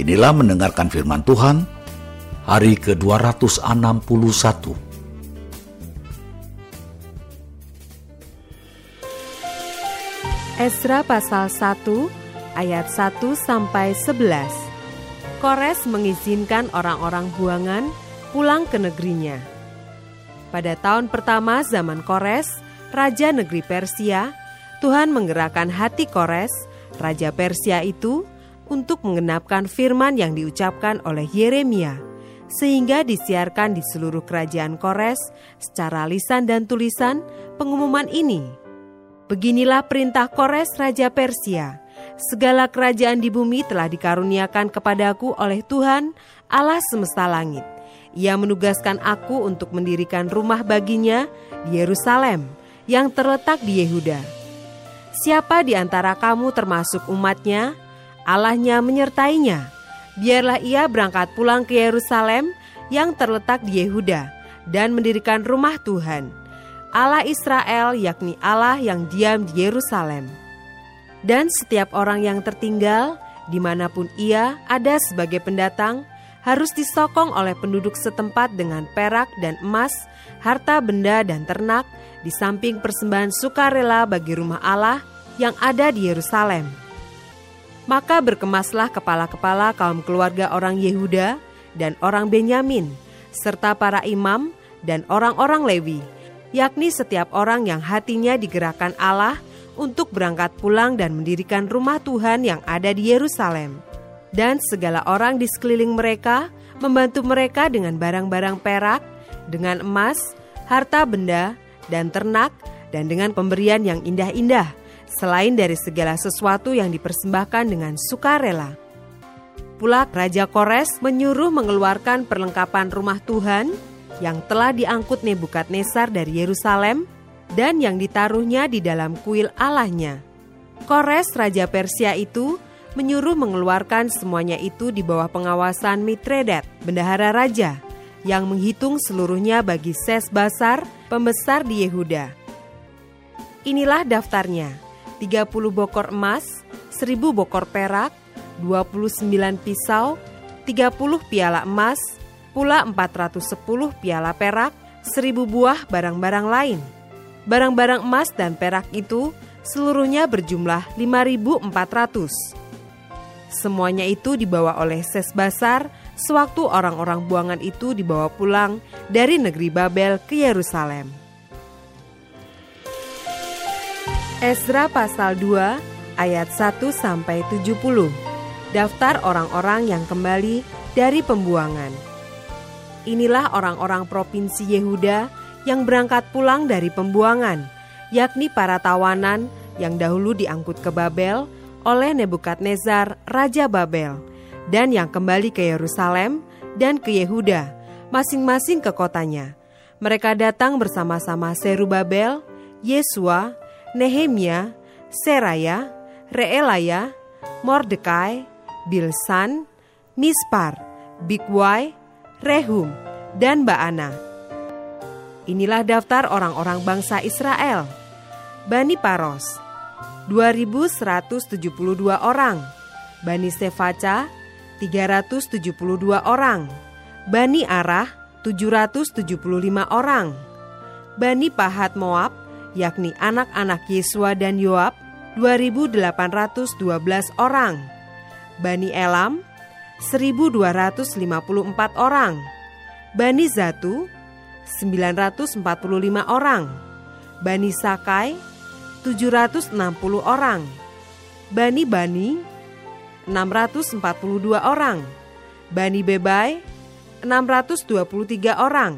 Inilah mendengarkan firman Tuhan hari ke-261. Esra pasal 1 ayat 1 sampai 11. Kores mengizinkan orang-orang buangan pulang ke negerinya. Pada tahun pertama zaman Kores, raja negeri Persia, Tuhan menggerakkan hati Kores, raja Persia itu, untuk mengenapkan firman yang diucapkan oleh Yeremia, sehingga disiarkan di seluruh kerajaan Kores secara lisan dan tulisan pengumuman ini Beginilah perintah Kores Raja Persia. Segala kerajaan di bumi telah dikaruniakan kepadaku oleh Tuhan Allah semesta langit. Ia menugaskan aku untuk mendirikan rumah baginya di Yerusalem yang terletak di Yehuda. Siapa di antara kamu termasuk umatnya, Allahnya menyertainya. Biarlah ia berangkat pulang ke Yerusalem yang terletak di Yehuda dan mendirikan rumah Tuhan Allah Israel, yakni Allah yang diam di Yerusalem. Dan setiap orang yang tertinggal, di mana pun ia ada sebagai pendatang, harus disokong oleh penduduk setempat dengan perak dan emas, harta benda dan ternak, di samping persembahan sukarela bagi rumah Allah yang ada di Yerusalem. Maka berkemaslah kepala-kepala kaum keluarga orang Yehuda dan orang Benyamin, serta para imam dan orang-orang Lewi, yakni setiap orang yang hatinya digerakkan Allah untuk berangkat pulang dan mendirikan rumah Tuhan yang ada di Yerusalem. Dan segala orang di sekeliling mereka membantu mereka dengan barang-barang perak, dengan emas, harta benda, dan ternak, dan dengan pemberian yang indah-indah, selain dari segala sesuatu yang dipersembahkan dengan sukarela. Pula Raja Kores menyuruh mengeluarkan perlengkapan rumah Tuhan yang telah diangkut Nebukadnezar dari Yerusalem dan yang ditaruhnya di dalam kuil Allahnya. Kores Raja Persia itu menyuruh mengeluarkan semuanya itu di bawah pengawasan Mitredat, bendahara raja, yang menghitung seluruhnya bagi Ses Basar, pembesar di Yehuda. Inilah daftarnya, 30 bokor emas, 1000 bokor perak, 29 pisau, 30 piala emas, pula 410 piala perak, 1000 buah barang-barang lain. Barang-barang emas dan perak itu seluruhnya berjumlah 5400. Semuanya itu dibawa oleh Sesbasar sewaktu orang-orang buangan itu dibawa pulang dari negeri Babel ke Yerusalem. Ezra pasal 2 ayat 1 sampai 70. Daftar orang-orang yang kembali dari pembuangan. Inilah orang-orang provinsi Yehuda yang berangkat pulang dari pembuangan, yakni para tawanan yang dahulu diangkut ke Babel oleh Nebukadnezar, Raja Babel, dan yang kembali ke Yerusalem dan ke Yehuda, masing-masing ke kotanya. Mereka datang bersama-sama Serubabel, Yesua, Nehemia, Seraya, Reelaya, Mordekai, Bilsan, Mispar, Bigwai, Rehum, dan Baana. Inilah daftar orang-orang bangsa Israel. Bani Paros, 2172 orang. Bani Sefaca, 372 orang. Bani Arah, 775 orang. Bani Pahat Moab, yakni anak-anak Yesua dan Yoab, 2812 orang. Bani Elam, 1254 orang. Bani Zatu 945 orang. Bani Sakai 760 orang. Bani Bani 642 orang. Bani Bebai 623 orang.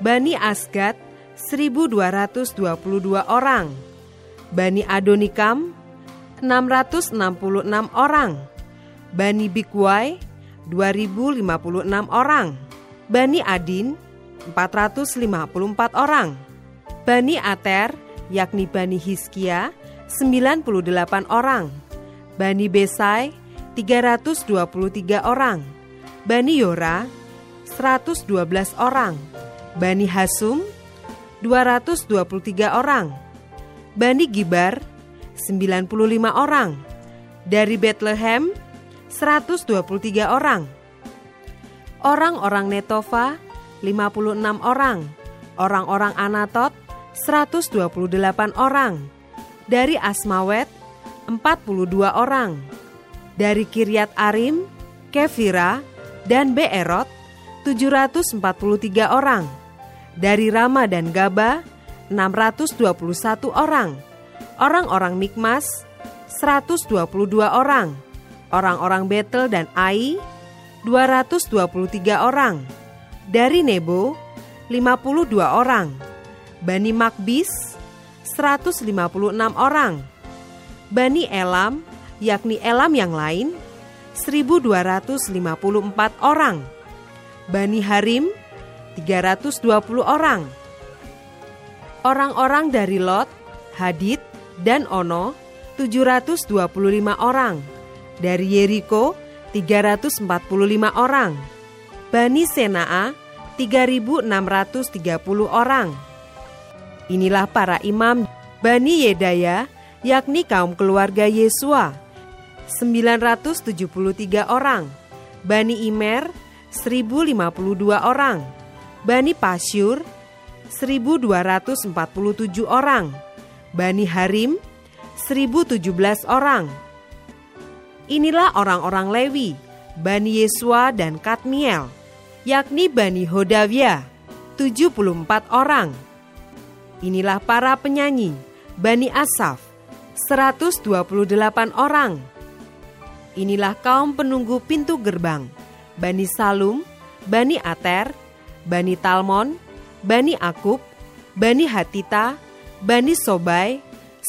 Bani Asgad 1222 orang. Bani Adonikam 666 orang Bani Bikwai 2056 orang. Bani Adin 454 orang. Bani Ater yakni Bani Hiskia 98 orang. Bani Besai 323 orang. Bani Yora 112 orang. Bani Hasum 223 orang. Bani Gibar 95 orang. Dari Bethlehem 123 orang. Orang-orang Netova 56 orang. Orang-orang Anatot 128 orang. Dari Asmawet 42 orang. Dari Kiryat Arim, Kefira, dan Beerot 743 orang. Dari Rama dan Gaba 621 orang. Orang-orang Mikmas 122 orang. Orang-orang Betel dan Ai 223 orang. Dari Nebo 52 orang. Bani Makbis 156 orang. Bani Elam, yakni Elam yang lain, 1254 orang. Bani Harim, 320 orang. Orang-orang dari Lot, Hadid, dan Ono, 725 orang. Dari Yeriko, 345 orang. Bani Senaa, 3.630 orang. Inilah para imam Bani Yedaya, yakni kaum keluarga Yesua, 973 orang. Bani Imer, 1052 orang. Bani Pasyur, 1247 orang. Bani Harim, 1017 orang. Inilah orang-orang Lewi, Bani Yesua dan Katmiel, yakni Bani Hodavia, 74 orang. Inilah para penyanyi, Bani Asaf, 128 orang. Inilah kaum penunggu pintu gerbang, Bani Salum, Bani Ater, Bani Talmon, Bani Akub, Bani Hatita, Bani Sobai,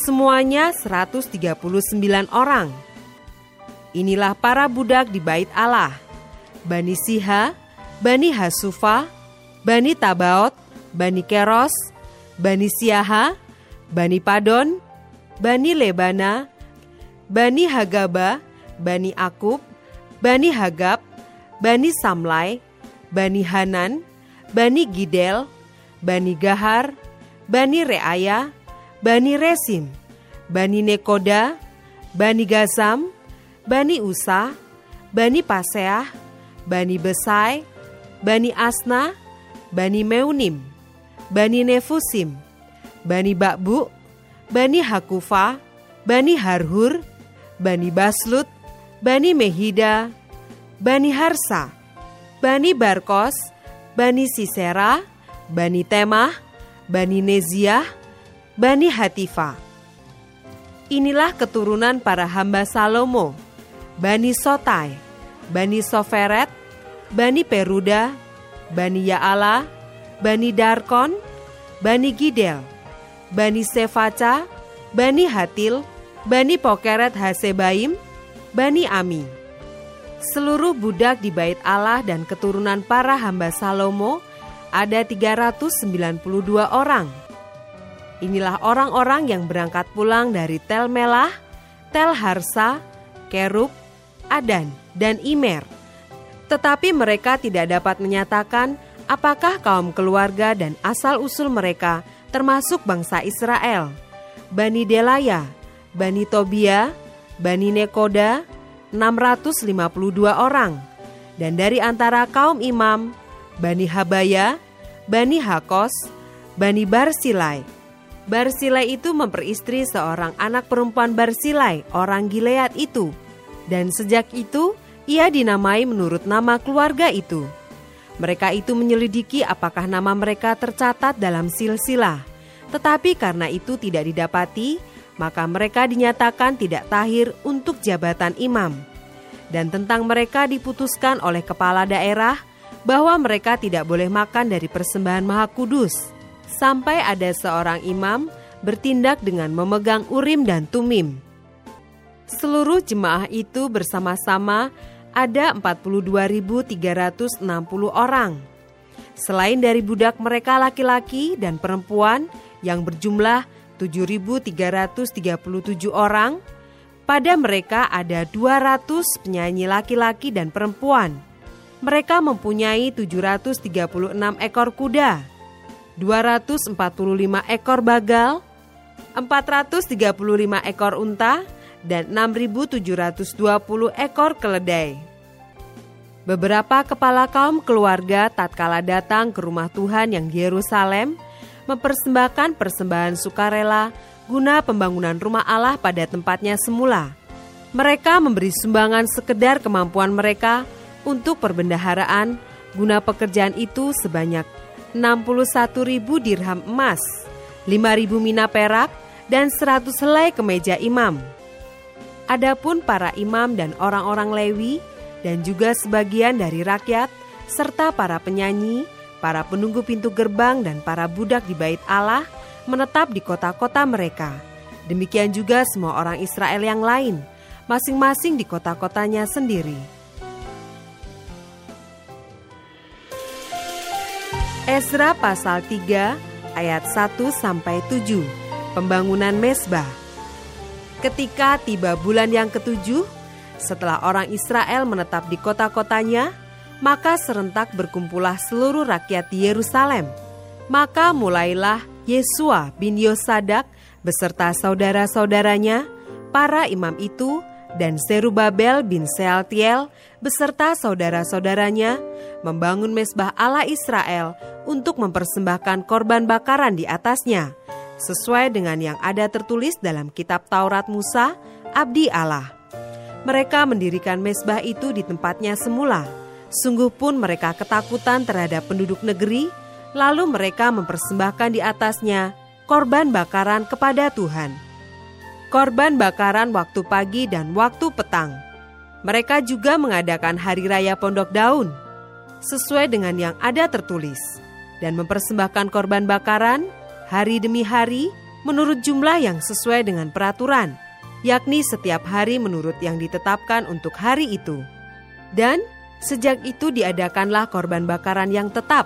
semuanya 139 orang. Inilah para budak di bait Allah, Bani Siha, Bani Hasufa, Bani Tabaot, Bani Keros, Bani Siaha, Bani Padon, Bani Lebana, Bani Hagaba, Bani Akub, Bani Hagab, Bani Samlai, Bani Hanan, Bani Gidel, Bani Gahar, Bani Reaya, Bani Resim, Bani Nekoda, Bani Gazam, Bani Usa, Bani Paseah, Bani Besai, Bani Asna, Bani Meunim, Bani Nefusim, Bani Bakbu, Bani Hakufa, Bani Harhur, Bani Baslut, Bani Mehida, Bani Harsa, Bani Barkos, Bani Sisera, Bani Temah, Bani Neziah, Bani Hatifa. Inilah keturunan para hamba Salomo, Bani Sotai, Bani Soferet, Bani Peruda, Bani Yaala, Bani Darkon, Bani Gidel, Bani Sefaca, Bani Hatil, Bani Pokeret Hasebaim, Bani Ami. Seluruh budak di bait Allah dan keturunan para hamba Salomo ada 392 orang. Inilah orang-orang yang berangkat pulang dari Tel Melah, Tel Harsa, Kerub, Adan, dan Imer. Tetapi mereka tidak dapat menyatakan apakah kaum keluarga dan asal-usul mereka termasuk bangsa Israel. Bani Delaya, Bani Tobia, Bani Nekoda, 652 orang. Dan dari antara kaum imam, Bani Habaya, Bani Hakos, Bani Barsilai. Barsilai itu memperistri seorang anak perempuan Barsilai, orang Gilead itu. Dan sejak itu, ia dinamai menurut nama keluarga itu. Mereka itu menyelidiki apakah nama mereka tercatat dalam silsilah. Tetapi karena itu tidak didapati, maka mereka dinyatakan tidak tahir untuk jabatan imam. Dan tentang mereka diputuskan oleh kepala daerah bahwa mereka tidak boleh makan dari persembahan maha kudus, sampai ada seorang imam bertindak dengan memegang urim dan tumim. Seluruh jemaah itu bersama-sama ada 42.360 orang. Selain dari budak mereka laki-laki dan perempuan yang berjumlah 7.337 orang, pada mereka ada 200 penyanyi laki-laki dan perempuan. Mereka mempunyai 736 ekor kuda, 245 ekor bagal, 435 ekor unta, dan 6.720 ekor keledai. Beberapa kepala kaum keluarga tatkala datang ke rumah Tuhan yang Yerusalem mempersembahkan persembahan sukarela guna pembangunan rumah Allah pada tempatnya semula. Mereka memberi sumbangan sekedar kemampuan mereka untuk perbendaharaan guna pekerjaan itu sebanyak 61 ribu dirham emas, 5 ribu mina perak, dan 100 helai kemeja imam. Adapun para imam dan orang-orang Lewi dan juga sebagian dari rakyat serta para penyanyi, para penunggu pintu gerbang dan para budak di bait Allah menetap di kota-kota mereka. Demikian juga semua orang Israel yang lain, masing-masing di kota-kotanya sendiri. Ezra pasal 3 ayat 1 sampai 7. Pembangunan Mesbah. Ketika tiba bulan yang ketujuh, setelah orang Israel menetap di kota-kotanya, maka serentak berkumpullah seluruh rakyat Yerusalem. Maka mulailah Yesua bin Yosadak beserta saudara-saudaranya, para imam itu, dan Serubabel bin Sealtiel beserta saudara-saudaranya membangun mesbah Allah Israel untuk mempersembahkan korban bakaran di atasnya, sesuai dengan yang ada tertulis dalam kitab Taurat Musa, abdi Allah. Mereka mendirikan mesbah itu di tempatnya semula. Sungguh pun mereka ketakutan terhadap penduduk negeri, Lalu mereka mempersembahkan di atasnya korban bakaran kepada Tuhan. Korban bakaran waktu pagi dan waktu petang. Mereka juga mengadakan hari raya pondok daun sesuai dengan yang ada tertulis dan mempersembahkan korban bakaran hari demi hari menurut jumlah yang sesuai dengan peraturan, yakni setiap hari menurut yang ditetapkan untuk hari itu. Dan sejak itu diadakanlah korban bakaran yang tetap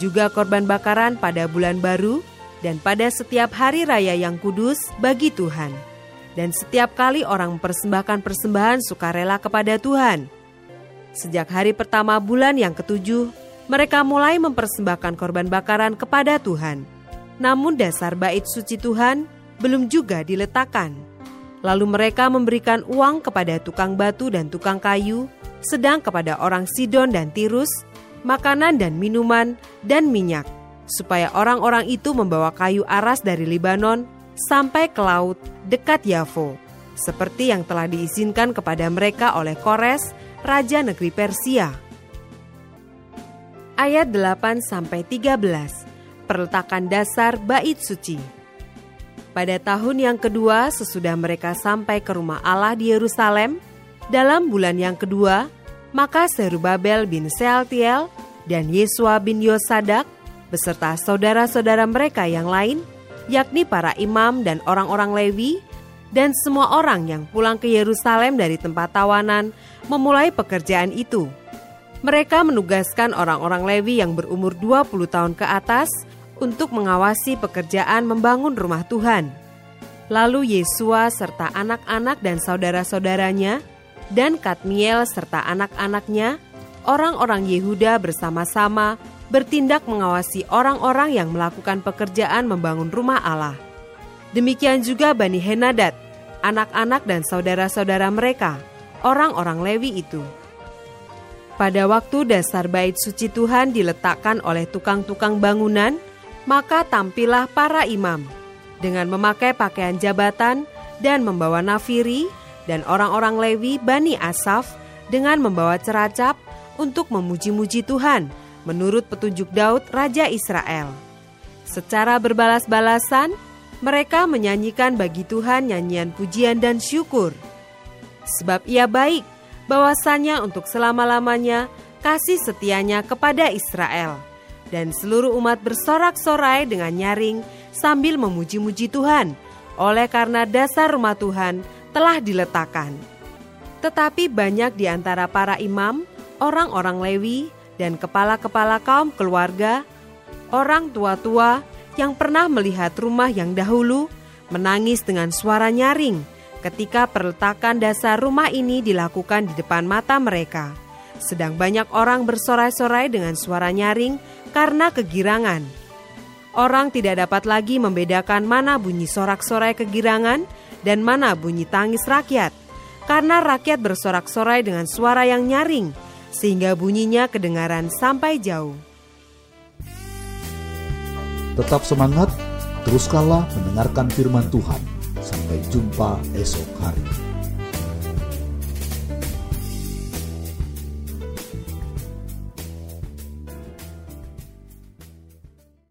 juga korban bakaran pada bulan baru, dan pada setiap hari raya yang kudus bagi Tuhan. Dan setiap kali orang mempersembahkan persembahan sukarela kepada Tuhan. Sejak hari pertama bulan yang ketujuh, mereka mulai mempersembahkan korban bakaran kepada Tuhan. Namun dasar bait suci Tuhan belum juga diletakkan. Lalu mereka memberikan uang kepada tukang batu dan tukang kayu, sedang kepada orang Sidon dan Tirus makanan dan minuman, dan minyak, supaya orang-orang itu membawa kayu aras dari Libanon sampai ke laut dekat Yafo, seperti yang telah diizinkan kepada mereka oleh Kores, Raja Negeri Persia. Ayat 8 13. Perletakan dasar bait suci. Pada tahun yang kedua sesudah mereka sampai ke rumah Allah di Yerusalem, dalam bulan yang kedua, maka Serubabel bin Sealtiel dan Yesua bin Yosadak beserta saudara-saudara mereka yang lain, yakni para imam dan orang-orang Lewi, dan semua orang yang pulang ke Yerusalem dari tempat tawanan memulai pekerjaan itu. Mereka menugaskan orang-orang Lewi yang berumur 20 tahun ke atas untuk mengawasi pekerjaan membangun rumah Tuhan. Lalu Yesua serta anak-anak dan saudara-saudaranya dan Katmiel serta anak-anaknya, orang-orang Yehuda bersama-sama bertindak mengawasi orang-orang yang melakukan pekerjaan membangun rumah Allah. Demikian juga Bani Henadat, anak-anak dan saudara-saudara mereka, orang-orang Lewi itu. Pada waktu dasar bait suci Tuhan diletakkan oleh tukang-tukang bangunan, maka tampillah para imam dengan memakai pakaian jabatan dan membawa nafiri, dan orang-orang Lewi Bani Asaf dengan membawa ceracap untuk memuji-muji Tuhan menurut petunjuk Daud Raja Israel. Secara berbalas-balasan, mereka menyanyikan bagi Tuhan nyanyian pujian dan syukur. Sebab ia baik, bahwasannya untuk selama-lamanya kasih setianya kepada Israel. Dan seluruh umat bersorak-sorai dengan nyaring sambil memuji-muji Tuhan, oleh karena dasar rumah Tuhan telah diletakkan. Tetapi banyak di antara para imam, orang-orang Lewi, dan kepala-kepala kaum keluarga, orang tua-tua yang pernah melihat rumah yang dahulu menangis dengan suara nyaring ketika perletakan dasar rumah ini dilakukan di depan mata mereka. Sedang banyak orang bersorai-sorai dengan suara nyaring karena kegirangan. Orang tidak dapat lagi membedakan mana bunyi sorak-sorai kegirangan dan mana bunyi tangis rakyat, karena rakyat bersorak-sorai dengan suara yang nyaring, sehingga bunyinya kedengaran sampai jauh. Tetap semangat, teruskanlah mendengarkan firman Tuhan. Sampai jumpa esok hari.